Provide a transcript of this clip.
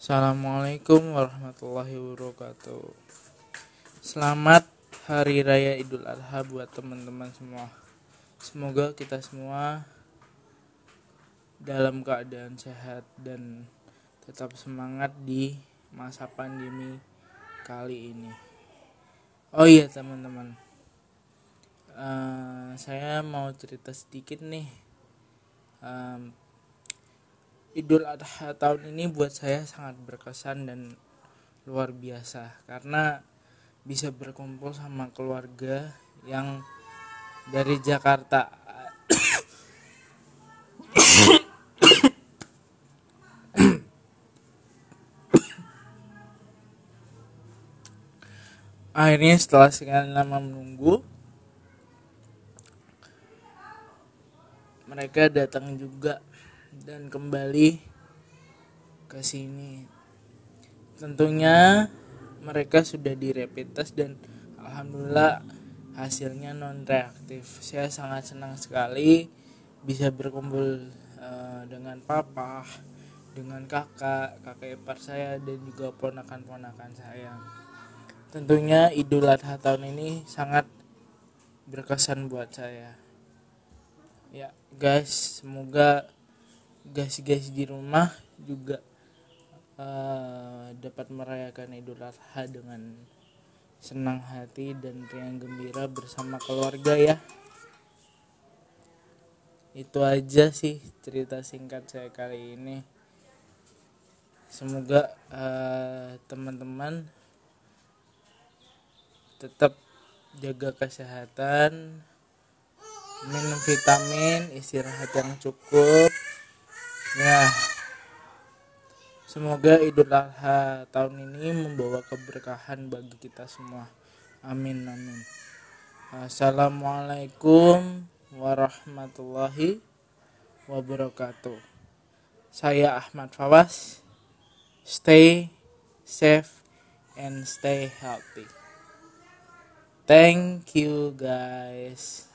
Assalamualaikum warahmatullahi wabarakatuh. Selamat Hari Raya Idul Adha buat teman-teman semua. Semoga kita semua dalam keadaan sehat dan tetap semangat di masa pandemi kali ini. Oh iya teman-teman, uh, saya mau cerita sedikit nih. Um, Idul Adha tahun ini buat saya sangat berkesan dan luar biasa karena bisa berkumpul sama keluarga yang dari Jakarta. Akhirnya setelah sekian lama menunggu mereka datang juga dan kembali ke sini. Tentunya mereka sudah direpit tes dan alhamdulillah hasilnya non reaktif. Saya sangat senang sekali bisa berkumpul uh, dengan papa, dengan kakak, kakak ipar saya dan juga ponakan-ponakan saya. Tentunya Idul Adha tahun ini sangat berkesan buat saya. Ya, guys, semoga guys-guys di rumah juga uh, dapat merayakan Idul Adha dengan senang hati dan riang gembira bersama keluarga ya. Itu aja sih cerita singkat saya kali ini. Semoga uh, teman-teman tetap jaga kesehatan, minum vitamin, istirahat yang cukup Ya. Semoga Idul Adha tahun ini membawa keberkahan bagi kita semua. Amin amin. Assalamualaikum warahmatullahi wabarakatuh. Saya Ahmad Fawas. Stay safe and stay healthy. Thank you guys.